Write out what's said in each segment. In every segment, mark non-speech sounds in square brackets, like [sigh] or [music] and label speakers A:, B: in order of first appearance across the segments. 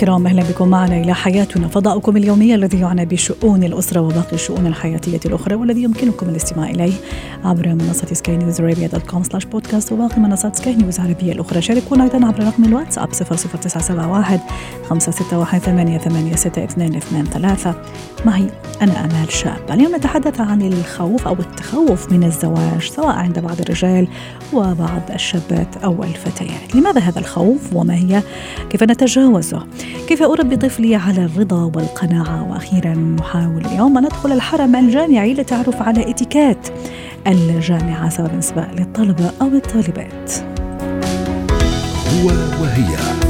A: الكرام أهلا بكم معنا إلى حياتنا فضاؤكم اليومي الذي يعنى بشؤون الأسرة وباقي الشؤون الحياتية الأخرى والذي يمكنكم الاستماع إليه عبر منصة Sky News Arabia dot com slash podcast وباقي منصات سكاي نيوز العربية الأخرى. شاركونا أيضا عبر رقم الواتساب 00971 561 886223 معي أنا آمال شاب. اليوم نتحدث عن الخوف أو التخوف من الزواج سواء عند بعض الرجال وبعض الشابات أو الفتيات. لماذا هذا الخوف وما هي؟ كيف نتجاوز نفسه كيف أربي طفلي على الرضا والقناعة؟ وأخيرا نحاول اليوم أن ندخل الحرم الجامعي لتعرف على اتيكات الجامعة سواء بالنسبة للطلبة أو الطالبات.
B: هو وهي.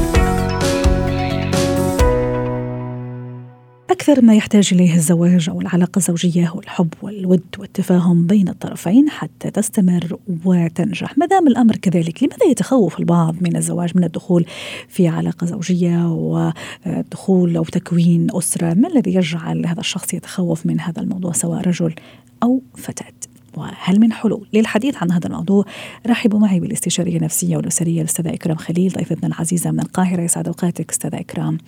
A: أكثر ما يحتاج إليه الزواج أو العلاقة الزوجية هو الحب والود والتفاهم بين الطرفين حتى تستمر وتنجح. ما دام الأمر كذلك لماذا يتخوف البعض من الزواج من الدخول في علاقة زوجية ودخول أو تكوين أسرة؟ ما الذي يجعل هذا الشخص يتخوف من هذا الموضوع سواء رجل أو فتاة؟ وهل من حلول؟ للحديث عن هذا الموضوع رحبوا معي بالاستشارية النفسية والأسرية الأستاذة إكرام خليل ضيفتنا العزيزة من القاهرة يسعد أوقاتك أستاذة إكرام.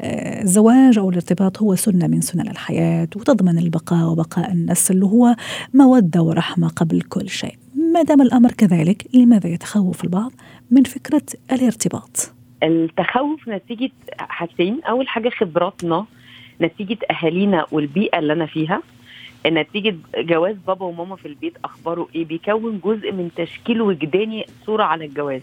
A: آه، الزواج أو الارتباط هو سنة من سنن الحياة وتضمن البقاء وبقاء النسل وهو موده ورحمة قبل كل شيء. ما دام الأمر كذلك لماذا يتخوف البعض من فكرة الارتباط؟
C: التخوف نتيجة حاجتين، أول حاجة خبراتنا نتيجة أهالينا والبيئة اللي أنا فيها نتيجة جواز بابا وماما في البيت أخباره إيه؟ بيكون جزء من تشكيل وجداني صورة على الجواز.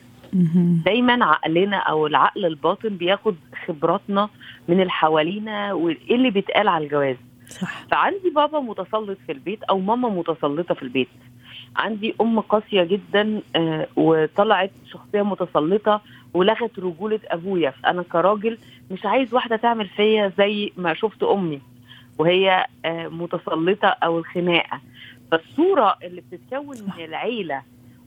C: دايما عقلنا أو العقل الباطن بياخد خبراتنا من اللي حوالينا وإيه اللي بيتقال على الجواز.
A: صح.
C: فعندي بابا متسلط في البيت أو ماما متسلطة في البيت. عندي أم قاسية جدا آه وطلعت شخصية متسلطة ولغت رجولة أبويا. فانا كراجل مش عايز واحدة تعمل فيا زي ما شفت أمي. وهي آه، متسلطة أو الخناقة. فالصورة اللي بتتكون من العيلة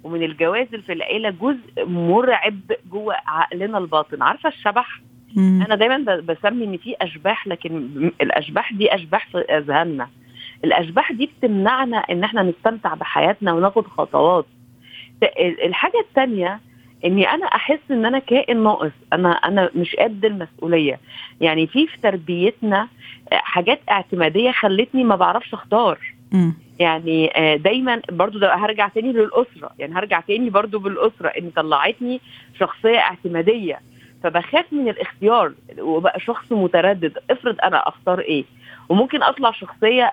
C: ومن الجواز في العيلة جزء مرعب جوه عقلنا الباطن. عارفة الشبح؟
A: مم.
C: أنا دايما بسمي إن في أشباح لكن الأشباح دي أشباح في أذهاننا. الأشباح دي بتمنعنا إن إحنا نستمتع بحياتنا وناخد خطوات. الحاجة الثانية إني أنا أحس إن أنا كائن ناقص. أنا أنا مش قد المسؤولية. يعني في في تربيتنا حاجات اعتمادية خلتني ما بعرفش أختار.
A: م.
C: يعني دايما برضو ده هرجع تاني للأسرة. يعني هرجع تاني برضو بالأسرة. إن طلعتني شخصية اعتمادية. فبخاف من الاختيار. وبقى شخص متردد. افرض أنا أختار إيه؟ وممكن أطلع شخصية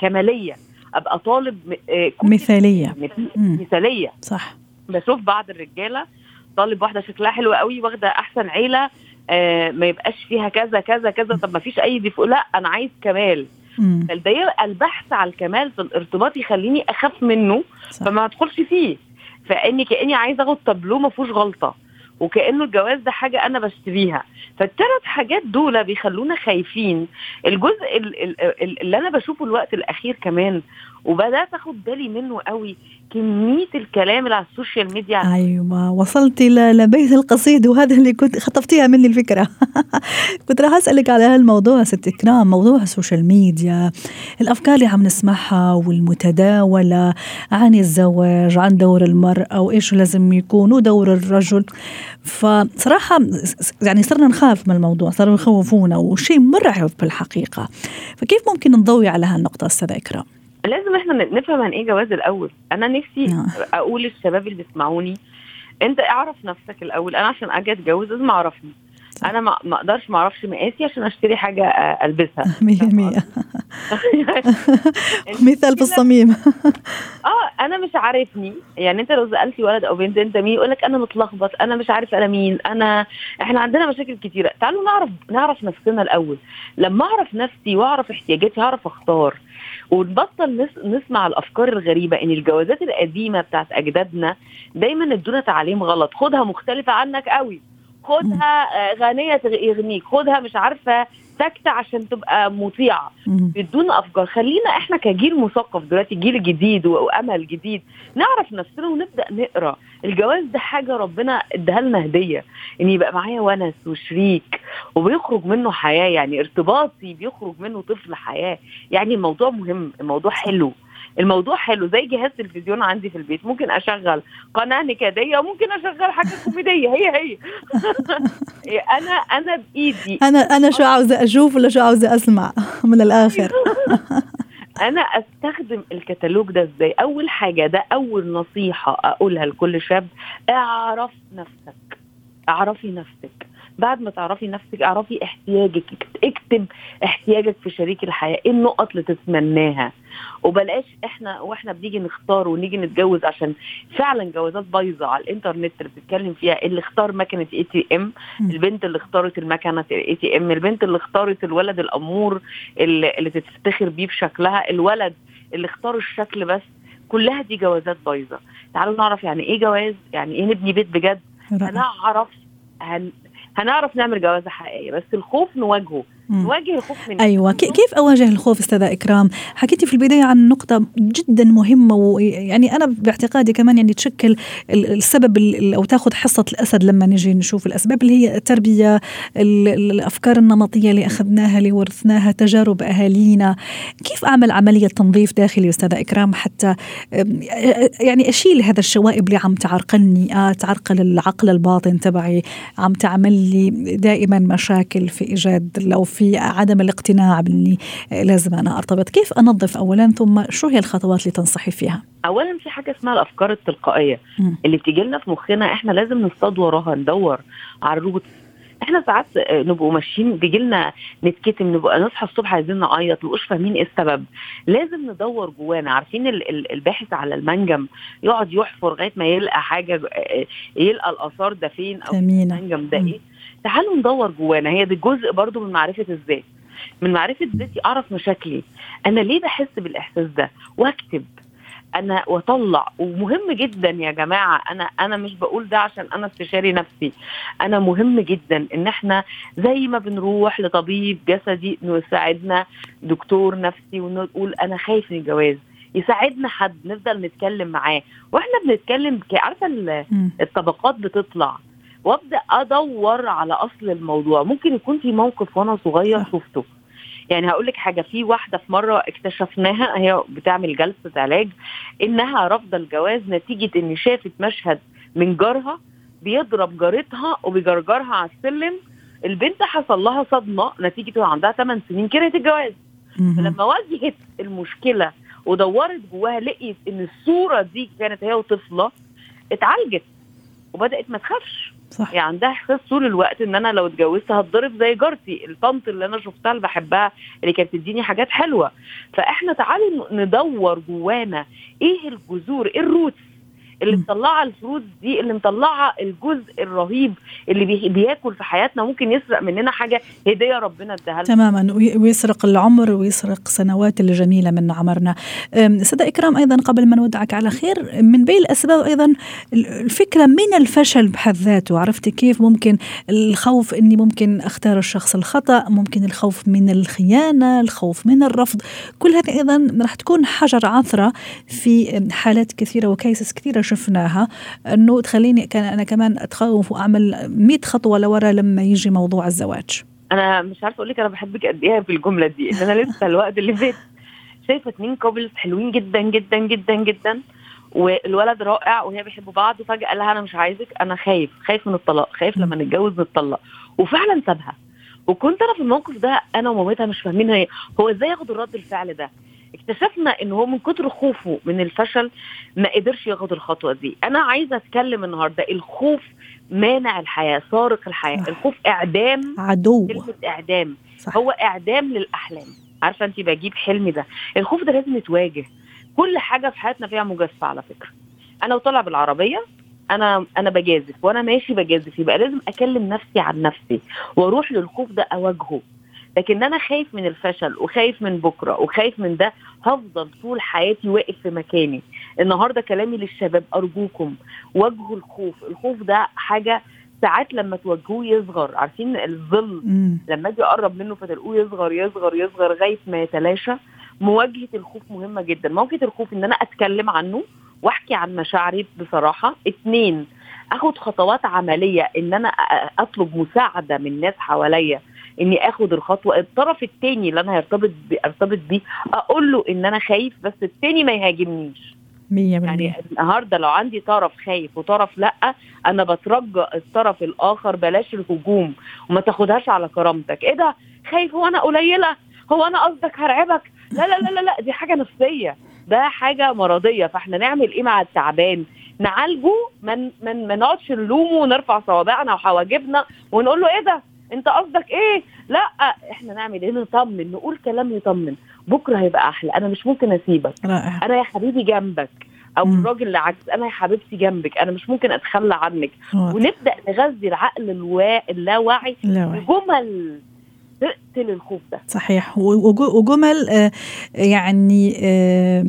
C: كمالية. أبقى طالب
A: مثالية.
C: مثالية.
A: صح.
C: بشوف بعض الرجاله طالب واحدة شكلها حلو قوي واخده احسن عيله آه ما يبقاش فيها كذا كذا كذا طب ما فيش اي ديفو لا أنا عايز كمال. فده البحث على الكمال في الارتباط يخليني اخاف منه صح. فما ادخلش فيه. فاني كاني عايزه اخد تابلو ما فيهوش غلطه وكانه الجواز ده حاجة أنا بشتريها. فالثلاث حاجات دول بيخلونا خايفين. الجزء اللي أنا بشوفه الوقت الاخير كمان وبدأت أخد بالي منه قوي. كمية الكلام اللي على ال social
A: media. أيوه وصلتي لبيت القصيد وهذا اللي كنت خطفتيها مني الفكرة. [laughs] كنت راح أسألك على هالموضوع ست إكرام موضوع ال social media الأفكار اللي عم نسمعها والمتداولة عن الزواج عن دور المرأة وإيش لازم يكون ودور الرجل. فصراحة يعني صرنا نخاف من الموضوع صاروا يخوفونا وشيء مرعب بالحقيقة. فكيف ممكن نضوي على هالنقطة أستاذة إكرام؟
C: لازم إحنا نفهم عن إيه جواز الأول. أنا نفسي نعم. أقول للشباب اللي بيسمعوني أنت اعرف نفسك الأول. أنا عشان أجي أتجوز لازم أعرفني. أنا ما أقدرش ما أعرفش مقاسي عشان أشتري حاجة ألبسها. [laughs]
A: 100% [laughs] مثال في الصميم. [laughs]
C: آه أنا مش عارفني. يعني أنت لو سألتي ولد أو بنت أنت مين؟ يقول لك أنا متلخبط أنا مش عارف أنا مين انا إحنا عندنا مشاكل كتيرة. تعالوا نعرف نعرف نفسنا الأول. لما أعرف نفسي وأعرف احتياجاتي هعرف أختار. ونبطل نسمع الأفكار الغريبة إن الجوازات القديمة بتاعت أجدادنا دايما ادونا تعليم غلط. خدها مختلفة عنك قوي. خدها غنية يغنيك. خدها مش عارفة ساكتة عشان تبقى مطيعة. بيدونا أفكار. خلينا إحنا كجيل مثقف دلوقتي جيل جديد وأمل جديد نعرف نفسنا ونبدأ نقرأ. الجواز ده حاجة ربنا إداها لنا هدية. إن يبقى معايا ونس وشريك وبيخرج منه حياة يعني ارتباطي بيخرج منه طفل حياة. يعني الموضوع مهم الموضوع حلو. الموضوع حلو زي جهاز تلفزيون عندي في البيت. ممكن أشغل قناة نكدية وممكن أشغل حاجة كوميدية. هي هي. [laughs] أنا أنا بإيدي.
A: أنا أنا شو عاوزه أشوف ولا شو عاوزه أسمع من الآخر؟ [laughs]
C: أنا أستخدم الكتالوج ده إزاي؟ أول حاجة ده أول نصيحة أقولها لكل شاب اعرف نفسك. اعرفي نفسك. بعد ما تعرفي نفسك اعرفي احتياجك اكتب احتياجك في شريك الحياة. إيه النقط اللي تتمناها؟ وبلاش إحنا وإحنا بنيجي نختار ونيجي نتجوز عشان فعلا جوازات بايظة على الإنترنت اللي بتتكلم فيها. اللي اختار مكنة ATM البنت اللي اختارت المكنة ATM البنت اللي اختارت الولد الأمور اللي, اللي تفتخر بيه بشكلها الولد اللي اختار الشكل بس كلها دي جوازات بايظة. تعالوا نعرف يعني إيه جواز يعني إيه نبني بيت بجد؟ هنعرف هن... هنعرف نعمل جوازة حقيقية بس الخوف نواجهه. نواجه الخوف من
A: أيوه. كيف أواجه الخوف أستاذة إكرام؟ حكيتي في البداية عن نقطة جدا مهمة ويعني أنا باعتقادي كمان يعني تشكل السبب أو تاخذ حصة الأسد لما نجي نشوف الأسباب اللي هي التربية الأفكار النمطية اللي أخذناها اللي ورثناها تجارب أهالينا. كيف أعمل عملية تنظيف داخلي أستاذة إكرام حتى يعني أشيل هذا الشوائب اللي عم تعرقلني آه تعرقل العقل الباطن تبعي عم تعمل لي دائما مشاكل في إيجاد لو في في عدم الاقتناع بأني لازم أنا أرتبط. كيف أنظف اولا؟ ثم شو هي الخطوات اللي تنصحي فيها؟
C: اولا في حاجة اسمها الأفكار التلقائية م. اللي بتيجي لنا في مخنا إحنا لازم نصطاد وراها ندور على الروت إحنا ساعات نبقوا ماشيين بيجي لنا نتكتم نبقى نصحى الصبح عايزين نعيط مبقوش فاهمين إيه السبب. لازم ندور جوانا. عارفين الباحث على المنجم يقعد يحفر لغاية ما يلقى حاجة يلقى الآثار ده فين أو المنجم ده إيه؟ تعالوا ندور جوانا. هي دي جزء برضو من معرفة الذات. من معرفة ذاتي أعرف مشاكلي. أنا ليه بحس بالإحساس ده؟ وأكتب. أنا وأطلع. ومهم جدا يا جماعة أنا أنا مش بقول ده عشان أنا استشاري نفسي. أنا مهم جدا إن إحنا زي ما بنروح لطبيب جسدي يساعدنا دكتور نفسي ونقول أنا خايف من الجواز. يساعدنا حد نفضل نتكلم معاه. وإحنا بنتكلم عارفة الطبقات بتطلع. وابدأ أدور على أصل الموضوع. ممكن يكون في موقف وأنا صغير شفته. يعني هقول لك حاجة في واحدة في مرة اكتشفناها هي بتعمل جلسة علاج إنها رافضة الجواز نتيجة إن شافت مشهد من جارها بيضرب جارتها وبيجرجرها على السلم. البنت حصل لها صدمة نتيجة عندها 8 سنين كرهت الجواز. فلما واجهت المشكلة ودورت جواها لقيت إن الصورة دي كانت هي وطفلة اتعالجت وبدأت ما تخافش. صح. يعني عندها إحساس طول الوقت إن أنا لو اتجوزت هتضرب زي جارتي. الطنط اللي أنا شفتها اللي بحبها اللي كانت تديني حاجات حلوة. فإحنا تعالوا ندور جوانا إيه الجذور إيه ال roots اللي مطلعة ال fruit دي اللي مطلعة الجزء الرهيب اللي بي بياكل في حياتنا ممكن يسرق مننا حاجة هدية ربنا اداها
A: تماما. ويسرق العمر ويسرق سنوات الجميلة من عمرنا. سيدة إكرام أيضا قبل ما نودعك على خير من بين الأسباب أيضا الفكرة من الفشل بحد ذاته. عرفتي كيف ممكن الخوف أني ممكن أختار الشخص الخطأ ممكن الخوف من الخيانة الخوف من الرفض. كل هذه أيضا راح تكون حجر عثرة في حالات كثيرة وكيسس كثيرة. شفناها. إنه تخليني كان أنا كمان أتخوف وأعمل 100 خطوة لورا لما يجي موضوع الزواج.
C: أنا مش عارفة أقول لك أنا بحبك قد إيه في الجمله دي. إن أنا لسه الوقت اللي فات شايفة اتنين كوبلز حلوين جدا جدا جدا جدا والولد رائع وهي بيحبوا بعض وفجاه قال لها أنا مش عايزك أنا خايف خايف من الطلاق خايف لما نتجوز نتطلق. وفعلا سابها. وكنت أنا في الموقف ده أنا ومامتها مش فاهمين هي هو إزاي ياخد الرد الفعل ده؟ اكتشفنا إن هو من كتر خوفه من الفشل ما قدرش ياخد الخطوة دي. أنا عايزة أتكلم النهارده. الخوف مانع الحياة سارق الحياة. الخوف إعدام
A: عدو.
C: كلمة إعدام. صح. هو إعدام للأحلام. عارفة انت بجيب حلمي ده. الخوف ده لازم يتواجه. كل حاجة في حياتنا فيها مجازفة على فكرة. أنا وطالع بالعربية أنا أنا بجازف. وأنا ماشي بجازف. يبقى لازم أكلم نفسي عن نفسي. وأروح للخوف ده أواجهه. لكن أنا خايف من الفشل وخايف من بكرة وخايف من ده. هفضل طول حياتي واقف في مكاني. النهارده كلامي للشباب أرجوكم واجهوا الخوف. الخوف ده حاجة ساعات لما توجهوه يصغر. عارفين الظل. لما أجي أقرب منه فتلقوه يصغر يصغر يصغر لغاية ما يتلاشى. مواجهة الخوف مهمة جدا. مواجهة الخوف إن أنا أتكلم عنه وأحكي عن مشاعري بصراحة. اتنين أخد خطوات عملية إن أنا أطلب مساعدة من ناس حواليا. إني آخد الخطوة. الطرف التاني اللي أنا هرتبط بي أرتبط بيه أقول له إن أنا خايف بس التاني ما يهاجمنيش.
A: مية
C: يعني
A: بالمية
C: النهارده لو عندي طرف خايف وطرف لأ أنا بترجى الطرف الآخر بلاش الهجوم وما تاخدهاش على كرامتك. إيه ده؟ خايف هو أنا قليلة؟ هو أنا قصدك هرعبك؟ لا لا لا لا لا دي حاجة نفسية. ده حاجة مرضية. فإحنا نعمل إيه مع التعبان؟ نعالجه من من ما نقعدش نلومه ونرفع صوابعنا وحواجبنا ونقول له إيه ده؟ انت قصدك إيه؟ لا إحنا نعمل إيه؟ نطمن نقول كلام يطمن. بكرة هيبقى أحلى. أنا مش ممكن أسيبك.
A: رائع
C: أنا يا حبيبي جنبك. أو
A: مم.
C: الراجل العكس أنا يا حبيبتي جنبك. أنا مش ممكن أتخلى عنك.
A: واضح.
C: ونبدأ نغذي العقل الوا... اللاواعي
A: لا واعي.
C: بجمل تقتل الخوف ده.
A: صحيح. وج- وجمل آه، يعني آه،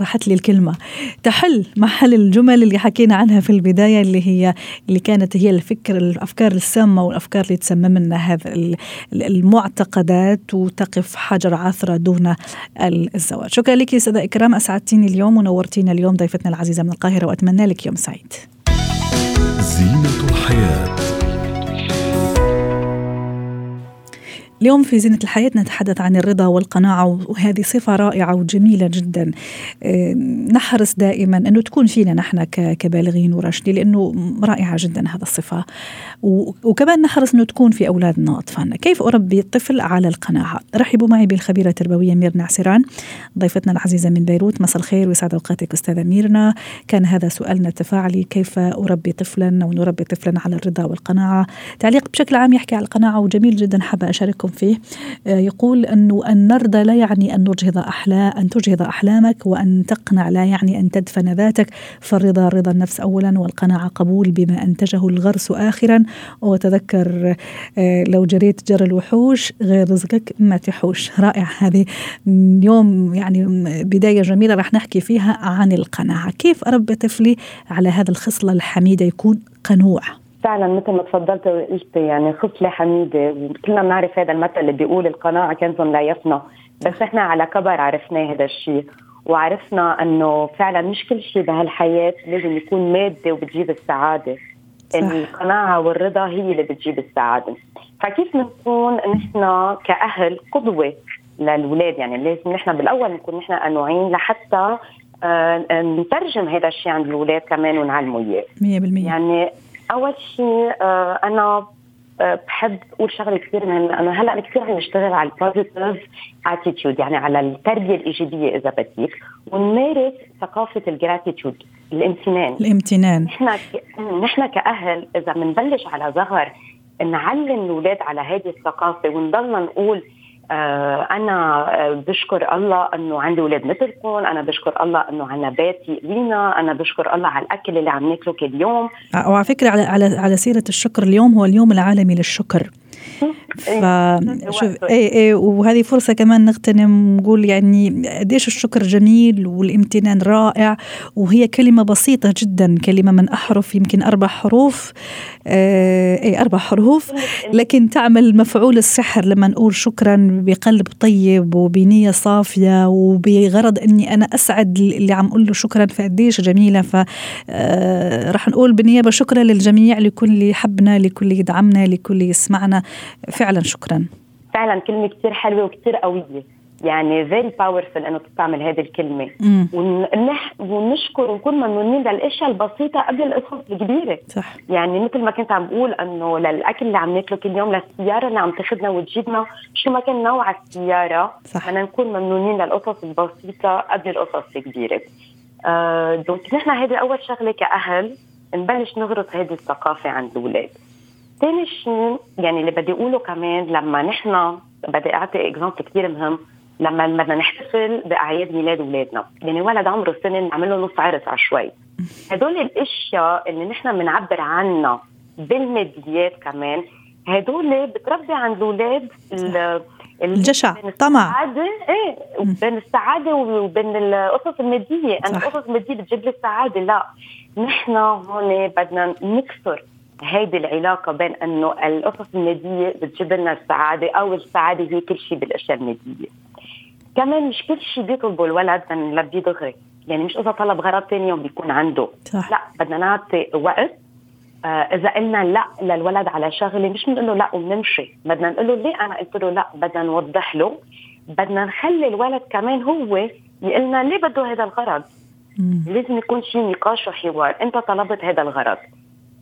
A: راحت لي الكلمة. تحل محل الجمل اللي حكينا عنها في البداية اللي هي اللي كانت هي الفكر الأفكار السامة والأفكار اللي تسمى منها هذا ال- ال- المعتقدات وتقف حجر عثرة دون الزواج. شكرا لك أستاذة إكرام. أسعدتيني اليوم ونورتينا اليوم ضيفتنا العزيزة من القاهرة وأتمنى لك يوم سعيد.
B: زينة الحياة.
A: اليوم في زينة الحياة نتحدث عن الرضا والقناعة وهذه صفة رائعة وجميلة جدا. آه، نحرص دائما أنه تكون فينا نحن كبالغين وراشدين لأنه رائعة جدا هذا الصفة. وكمان نحرص أنه تكون في أولادنا وأطفالنا كيف أربي الطفل على القناعة؟ رحبوا معي بالخبيرة التربوية ميرنا عسيران ضيفتنا العزيزة من بيروت. مساء الخير ويسعد أوقاتك أستاذة ميرنا. كان هذا سؤالنا التفاعلي كيف أربي طفلا أو نربي طفلا على الرضا والقناعة؟ تعليق بشكل عام يحكي على القناعة وجميل جدا حابة أشارككم فيه آه، يقول أنه أن نرضى لا يعني أن نجهض أحلا أن تجهض أحلامك وأن تقنع لا يعني أن تدفن ذاتك. فالرضا رضا النفس أولا والقناعة قبول بما أنتجه الغرس آخرا. وتذكر آه، لو جريت جرى الوحوش غير رزقك ما تحوش. رائع هذه. اليوم يعني بداية جميلة راح نحكي فيها عن القناعة. كيف أربي طفلي على هذا الخصلة الحميدة يكون قنوع؟
D: فعلا مثل ما تفضلت وقلت يعني خصلة حميدة. وكلنا بنعرف هذا المثل اللي بيقول القناعة كنز لا يفنى. بس إحنا على كبر عرفناه هذا الشيء وعرفنا إنه فعلا مش كل شيء بهالحياة لازم يكون مادة وبتجيب السعادة.
A: صح.
D: القناعة والرضا هي اللي بتجيب السعادة. فكيف بنكون نحن كأهل قدوة للولاد؟ يعني لازم نحن بالأول نكون نحن قنوعين لحتى آه، نترجم هذا الشيء عند الولاد كمان ونعلمه إياه.
A: 100%
D: يعني أول شيء آه، أنا آه، بحب أقول شغلة كثير مهمه أنا هلأ كثير عم نشتغل على ال positive attitude يعني على التربية الإيجابية إذا بدك ونمارس ثقافة ال gratitude الامتنان.
A: الامتنان.
D: نحن ك... نحن كأهل إذا بنبلش على صغر نعلم الأولاد على هذه الثقافة ونضلنا نقول أنا آه بشكر الله إنه عندي أولاد مثلكم أنا بشكر الله إنه عنا بيت يقوينا أنا بشكر الله على الأكل اللي عم ناكله كل يوم.
A: وعلى فكرة على على على سيرة الشكر اليوم هو اليوم العالمي للشكر. فشوف اي اي وهذه فرصة كمان نغتنم نقول يعني قديش الشكر جميل والامتنان رائع وهي كلمة بسيطة جدا كلمة من أحرف يمكن أربع حروف آه اي أربع حروف [laughs] لكن تعمل مفعول السحر لما نقول شكرا بقلب طيب وبنية صافية وبغرض إني أنا أسعد اللي عم أقول له شكرا فقديش جميلة. ف آه رح نقول بالنيابة شكرا للجميع لكل اللي يحبنا لكل اللي يدعمنا لكل اللي يسمعنا. فعلا شكرا.
D: فعلا كلمة كثير حلوة وكثير قوية. يعني very powerful إنه تستعمل هذه
A: الكلمة.
D: ونح... ونشكر ونكون ممنونين للأشياء البسيطة قبل القصص الكبيرة.
A: صح.
D: يعني مثل ما كنت عم بقول إنه للأكل اللي عم ناكله كل يوم للسيارة اللي عم تاخذنا وتجيبنا شو ما كان نوع السيارة
A: صح.
D: بدنا نكون ممنونين للقصص البسيطة قبل القصص الكبيرة. آه donc نحن هذه أول شغلة كأهل نبلش نغرس هذه الثقافة عند الأولاد. ثاني شيء يعني اللي بدي أقوله كمان لما نحن بدي أعطي example كثير مهم لما بدنا نحتفل بأعياد ميلاد أولادنا يعني ولد عمره سنة نعمل له نص عرس عشوائي هدول الأشياء اللي نحن بنعبر عنها بالماديات كمان هدول بتربي عند الأولاد ال- ال-
A: الجشع،
D: بين
A: طمع.
D: السعادة إيه وبين السعادة وبين القصص المادية
A: أنا.
D: القصص المادية بتجيب لي السعادة لا نحن هون بدنا نكسر هيدي العلاقة بين إنه القصص الناديه بتجيب لنا السعادة أو السعادة هي كل شيء بالأشياء الناديه كمان مش كل شيء بيطلبه الولد نلبيه دغري يعني مش إذا طلب غرض ثاني يوم بيكون عنده. صح. لا بدنا نعطي وقت. آه إذا قلنا لا للولد على شغلة مش بنقول له لا وبنمشي. بدنا نقول له ليه أنا قلت له لا؟ بدنا نوضح له. بدنا نخلي الولد كمان هو يقول لنا ليه بده هذا الغرض؟ مم. لازم يكون شيء نقاش وحوار. أنت طلبت هذا الغرض.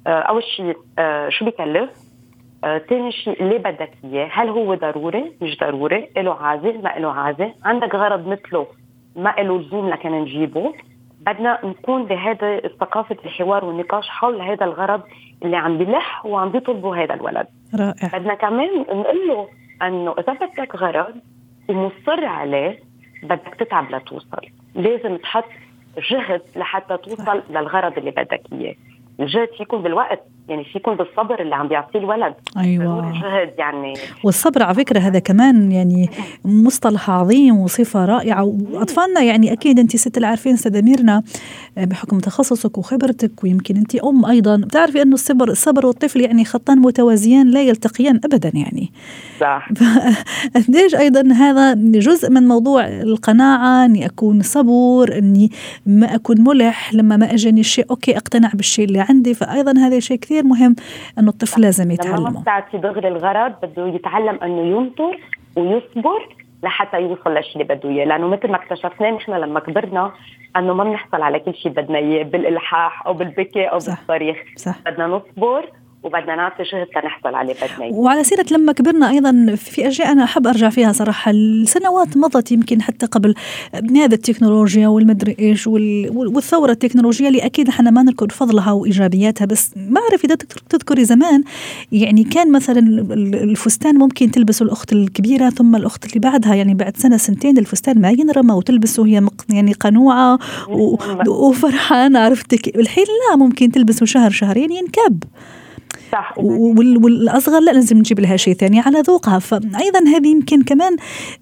D: أول شيء آه شو بكلف ثاني آه شيء ليه بدك إياه؟ هل هو ضروري؟ مش ضروري؟ له عازة؟ ما له عازة؟ عندك غرض مثله ما له لزوم لكن نجيبه؟ بدنا نكون بهذا ثقافة الحوار والنقاش حول هذا الغرض اللي عم بيلح وعم بيطلبه هذا الولد رائع بدنا كمان نقول له إنه إذا بدك غرض ومصر عليه بدك تتعب لتوصل لازم تحط جهد لحتى توصل للغرض اللي بدك إياه الجهد فيكون بالوقت. يعني فيكون بالصبر اللي عم بيعطيه الولد.
A: أيوه.
D: جهد يعني.
A: والصبر على فكرة هذا كمان يعني مصطلح عظيم وصفة رائعة. وأطفالنا يعني أكيد أنت ست العارفين أستاذة ميرنا بحكم تخصصك وخبرتك ويمكن أنت أم أيضا. بتعرفي أنه الصبر الصبر والطفل يعني خطان متوازيان لا يلتقيان ابدا يعني.
D: صح. [laughs]
A: قديش أيضا هذا جزء من موضوع القناعة؟ أني أكون صبور أني ما أكون ملح. لما ما أجاني الشيء أوكي أقتنع بالشيء اللي عندي. فايضا هذا شيء كثير مهم إنه الطفل لازم يتعلمه
D: لما بتعطي دغري الغرض بده يتعلم إنه ينطر ويصبر لحتى يوصل للشيء اللي بده إياه لأنه مثل ما اكتشفنا نحن لما كبرنا إنه ما بنحصل على كل شيء بدنا إياه بالإلحاح أو بالبكي أو صح. بالصريخ صح. بدنا نصبر وبدنا نعطي شغل تنحصل عليه بدنا
A: وعلى سيرة لما كبرنا أيضا في أشياء أنا أحب أرجع فيها صراحة. السنوات مضت يمكن حتى قبل هذا التكنولوجيا والمدري إيش والثورة التكنولوجية اللي أكيد إحنا ما نذكر فضلها وإيجابياتها. بس ما أعرف إذا تذكري زمان يعني كان مثلا الفستان ممكن تلبسه الأخت الكبيرة ثم الأخت اللي بعدها يعني بعد سنة سنتين الفستان ما ينرمى وتلبسه هي يعني قنوعة [laughs] وفرحانة عرفتك الحين لا ممكن تلبسه شهر شهرين ينكب. صح. والأصغر لا لازم نجيب لها شيء ثاني على ذوقها. فايضا هذه يمكن كمان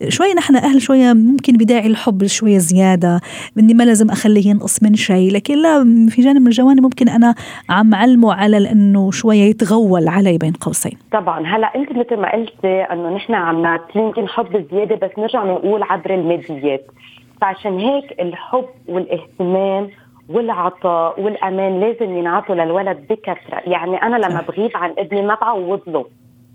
A: شوي نحن أهل شوية ممكن بداعي الحب شوية زيادة إني ما لازم أخليه ينقص من شيء. لكن لا في جانب من الجوانب ممكن أنا عم علمه على إنه شوية يتغول علي بين قوسين.
D: طبعا. هلأ انت مثل ما قلتي إنه نحن عم نعطي يمكن حب زيادة بس نرجع نقول عبر الماديات. فعشان هيك الحب والاهتمام والعطاء والأمان لازم ينعطوا للولد بكثرة. يعني أنا لما بغيب عن ابني ما بعوض له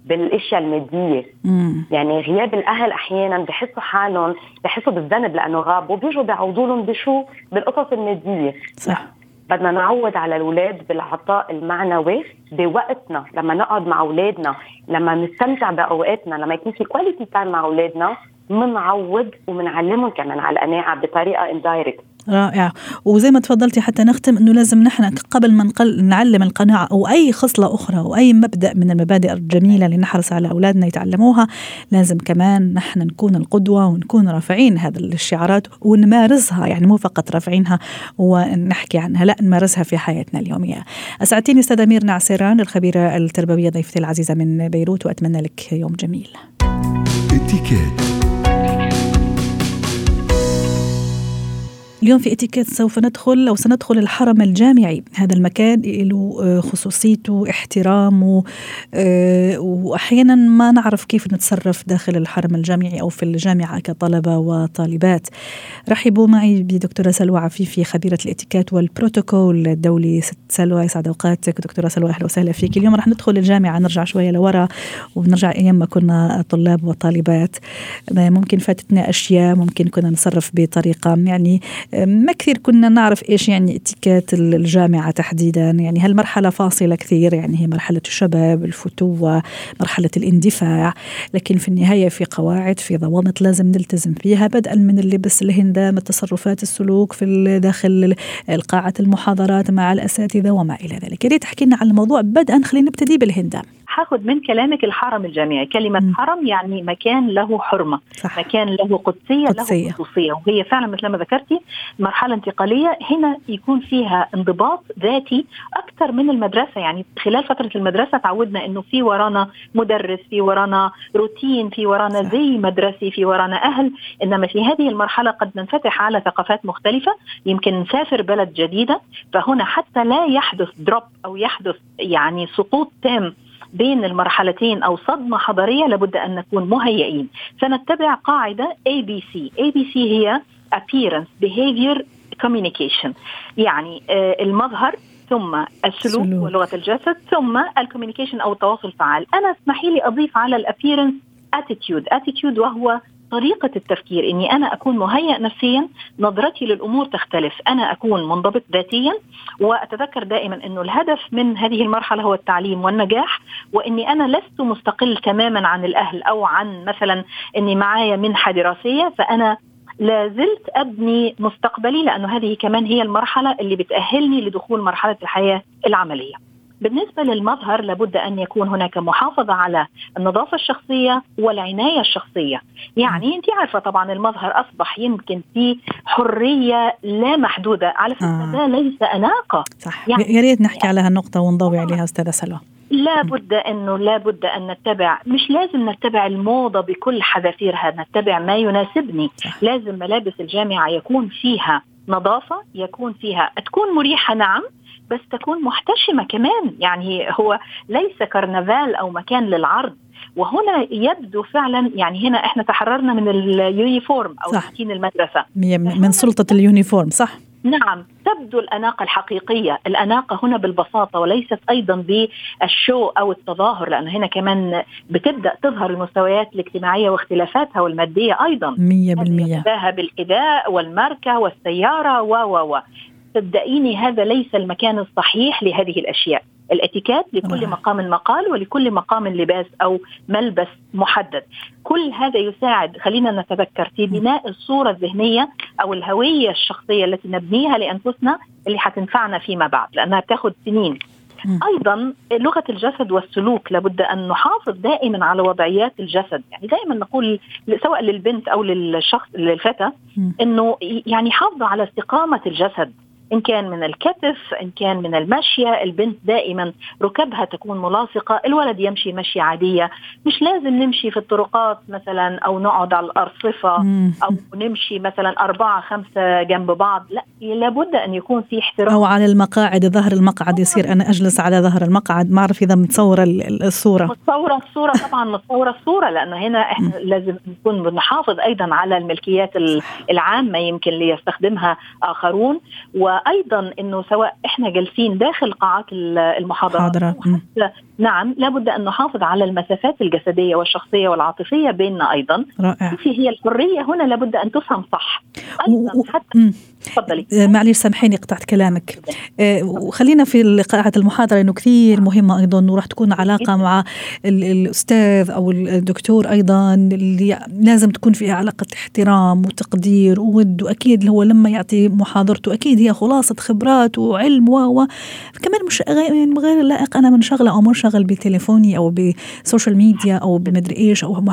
D: بالأشياء المادية. مم. يعني غياب الأهل أحيانا بحسوا حالهم بحسوا بالذنب لأنه غابوا بيجوا بيعوضوا لهم بشو؟ بالقصص المادية.
A: صح.
D: بدنا نعود على الأولاد بالعطاء المعنوي بوقتنا لما نقعد مع أولادنا لما نستمتع بأوقاتنا لما يكون في quality time مع أولادنا بنعوض وبنعلمهم كمان على القناعة بطريقة indirect
A: رائع وزي ما تفضلتي حتى نختم إنه لازم نحن قبل ما نقل نعلم القناعة أو أي خصلة أخرى أو أي مبدأ من المبادئ الجميلة اللي نحرص على أولادنا يتعلموها لازم كمان نحن نكون القدوة ونكون رافعين هذه الشعارات ونمارسها يعني مو فقط رافعينها ونحكي عنها لا نمارسها في حياتنا اليومية. أسعدتيني أستاذة مير نعسيران الخبيرة التربوية ضيفتي العزيزة من بيروت وأتمنى لك يوم جميل. اليوم في اتيكيت سوف ندخل أو سندخل الحرم الجامعي. هذا المكان له آه، خصوصيته احترامه آه، وأحيانا ما نعرف كيف نتصرف داخل الحرم الجامعي أو في الجامعة كطلبة وطالبات. رحبوا معي بدكتورة سلوى عفيفي خبيرة الاتيكيت والبروتوكول الدولي. ست سلوى يسعد أوقاتك. دكتورة سلوى أهلا وسهلا فيك. اليوم رح ندخل الجامعة نرجع شوية لورا ونرجع أيام ما كنا طلاب وطالبات. ممكن فاتتنا أشياء ممكن كنا نتصرف بطريقة يعني ما كثير كنا نعرف إيش يعني اتيكيت الجامعة تحديدا؟ يعني هالمرحله فاصلة كثير؟ يعني هي مرحلة الشباب الفتوة مرحلة الاندفاع. لكن في النهاية في قواعد في ضوابط لازم نلتزم فيها بدءا من اللبس الهندام التصرفات السلوك في داخل قاعه المحاضرات مع الأساتذة وما إلى ذلك. يا ريت تحكي لنا عن الموضوع. بدءا خلينا نبتدي بالهندام.
E: هاخد من كلامك الحرم الجامعي كلمة م. حرم يعني مكان له حرمة. صح. مكان له قدسية, قدسية. له خصوصية وهي فعلا مثل ما ذكرتي مرحلة انتقالية. هنا يكون فيها انضباط ذاتي أكثر من المدرسة. يعني خلال فترة المدرسة تعودنا أنه في ورانا مدرس في ورانا روتين في ورانا زي مدرسي في ورانا أهل. إنما في هذه المرحلة قد ننفتح على ثقافات مختلفة. يمكن نسافر بلد جديدة. فهنا حتى لا يحدث drop أو يحدث يعني سقوط تام بين المرحلتين أو صدمة حضارية لابد أن نكون مهيئين. سنتبع قاعدة ABC ABC هي appearance behavior communication. يعني آه المظهر ثم السلوك سلوك. ولغة الجسد ثم ال communication أو التواصل الفعال. أنا اسمحي لي أضيف على ال appearance attitude attitude وهو طريقة التفكير إني أنا أكون مهيئ نفسيا نظرتي للأمور تختلف أنا أكون منضبط ذاتيا وأتذكر دائما أنه الهدف من هذه المرحلة هو التعليم والنجاح وإني أنا لست مستقل تماما عن الأهل أو عن مثلا أني معايا منحة دراسية فأنا لا زلت أبني مستقبلي لأنه هذه كمان هي المرحلة اللي بتأهلني لدخول مرحلة الحياة العملية. بالنسبة للمظهر لابد أن يكون هناك محافظة على النظافة الشخصية والعناية الشخصية. يعني أنت عارفة طبعا المظهر أصبح يمكن في حرية لا محدودة. على فكرة آه. ده ليس أناقة.
A: صح. يعني يا ريت نحكي على هالنقطة ونضوي عليها أستاذة سلوى.
E: لابد أنه لابد أن نتبع مش لازم نتبع الموضة بكل حذافيرها نتبع ما يناسبني. صح. لازم ملابس الجامعة يكون فيها نظافة يكون فيها تكون مريحة نعم بس تكون محتشمة كمان. يعني هو ليس كرنفال أو مكان للعرض. وهنا يبدو فعلا يعني هنا إحنا تحررنا من ال uniform أو روتين المدرسة.
A: من سلطة ال uniform صح؟
E: نعم. تبدو الأناقة الحقيقية. الأناقة هنا بالبساطة وليست أيضا بال show أو التظاهر لأن هنا كمان بتبدأ تظهر المستويات الاجتماعية واختلافاتها والمادية أيضا.
A: مية بالمية.
E: بالحذاء والماركة والسيارة و و و. صدقيني هذا ليس المكان الصحيح لهذه الأشياء. الاتيكات لكل مقام مقال ولكل مقام لباس أو ملبس محدد. كل هذا يساعد خلينا نتذكر في بناء الصورة الذهنية أو الهوية الشخصية التي نبنيها لأنفسنا اللي حتنفعنا فيما بعد لأنها تاخذ سنين. أيضا لغة الجسد والسلوك لابد أن نحافظ دائما على وضعيات الجسد. يعني دائما نقول سواء للبنت أو للشخص للفتى إنه يعني حافظوا على استقامة الجسد. إن كان من الكتف إن كان من المشية البنت دائما ركبها تكون ملاصقة الولد يمشي مشي عادية. مش لازم نمشي في الطرقات مثلا أو نقعد على الأرصفة أو نمشي مثلا أربعة خمسة جنب بعض. لا لابد أن يكون في احترام.
A: أو على المقاعد ظهر المقعد يصير. أنا أجلس على ظهر المقعد ما أعرف إذا متصورة الصورة.
E: متصورة الصورة طبعا متصورة الصورة لأنه هنا إحنا لازم نكون بنحافظ أيضا على الملكيات العامة يمكن ليستخدمها آخرون. و وأيضا إنه سواء إحنا جالسين داخل قاعات المحاضرات نعم لابد أن نحافظ على المسافات الجسدية والشخصية والعاطفية بيننا أيضا. رائع. هي الحرية هنا لابد أن تفهم صح. أيضا حتى
A: تفضلي. آه، معلش سامحيني قطعت كلامك. آه، وخلينا في قاعة المحاضرة إنه كثير مهمة أيضا وراح تكون علاقة مع الأستاذ أو الدكتور أيضا اللي لازم تكون فيها علاقة احترام وتقدير وود وأكيد هو لما يعطي محاضرته أكيد هي خلاصة خبرات وعلم و كمان مش يعني غير لائق أنا منشغلة أو منشغل بتليفوني أو ب social media أو بمدري إيش أو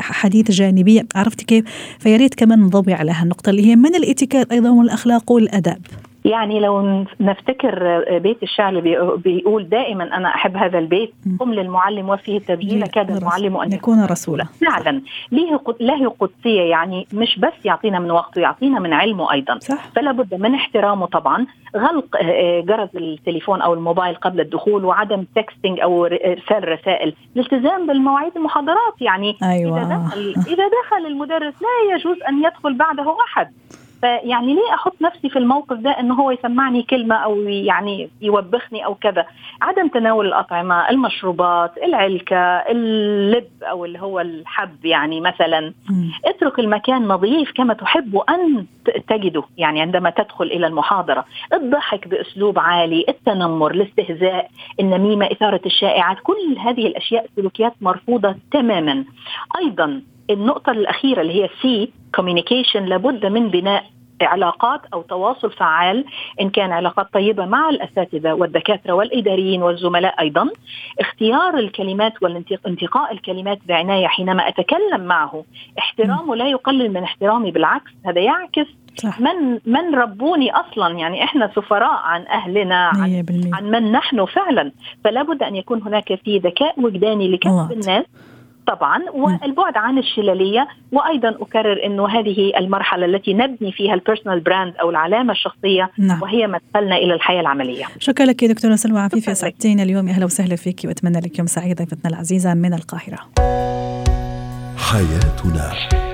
A: حديث جانبية عرفتي كيف؟ فيا ريت كمان نضوي على هالنقطة اللي هي من الإتيكيت أيضا والاخلاق والاداب
E: يعني لو نفتكر بيت الشعر بيقول دائما أنا أحب هذا البيت قم للمعلم وفيه تبجيل كاد المعلم
A: أن يكون. رسولا.
E: فعلا. ليه له قدسية يعني مش بس يعطينا من وقته يعطينا من علمه أيضا. صح. فلا بد من احترامه طبعا. غلق آه، جرس التليفون أو الموبايل قبل الدخول وعدم تكستنج أو إرسال رسائل. الالتزام بالمواعيد المحاضرات يعني
A: أيوة.
E: إذا دخل إذا دخل المدرس لا يجوز أن يدخل بعده أحد. فيعني ليه أحط نفسي في الموقف ده إنه هو يسمعني كلمة أو يعني يوبخني أو كذا؟ عدم تناول الأطعمة المشروبات العلكة اللب أو اللي هو الحب يعني مثلا. اترك المكان نظيف كما تحب أن تجده يعني عندما تدخل إلى المحاضرة. الضحك بأسلوب عالي التنمر الاستهزاء النميمة إثارة الشائعات كل هذه الأشياء سلوكيات مرفوضة تماما. أيضا النقطة الأخيرة اللي هي C communication لابد من بناء علاقات أو تواصل فعال إن كان علاقات طيبة مع الأساتذة والدكاترة والإداريين والزملاء أيضا. اختيار الكلمات والانتقاء الكلمات بعناية حينما أتكلم معه. احترامه لا يقلل من احترامي بالعكس هذا يعكس صح. من من ربوني أصلا. يعني إحنا سفراء عن أهلنا عن, عن من نحن فعلا. فلا بد أن يكون هناك في ذكاء وجداني لكسب الناس طبعا والبعد عن الشلالية وأيضا أكرر إنه هذه المرحلة التي نبني فيها ال personal brand أو العلامة الشخصية نعم. وهي مدخلنا إلى الحياة العملية.
A: شكرا لك دكتورة سلوى عفيفي اسعدتينا اليوم أهلا وسهلا فيك وأتمنى لك يوم سعيد ضيفتنا العزيزة من القاهرة. حياتنا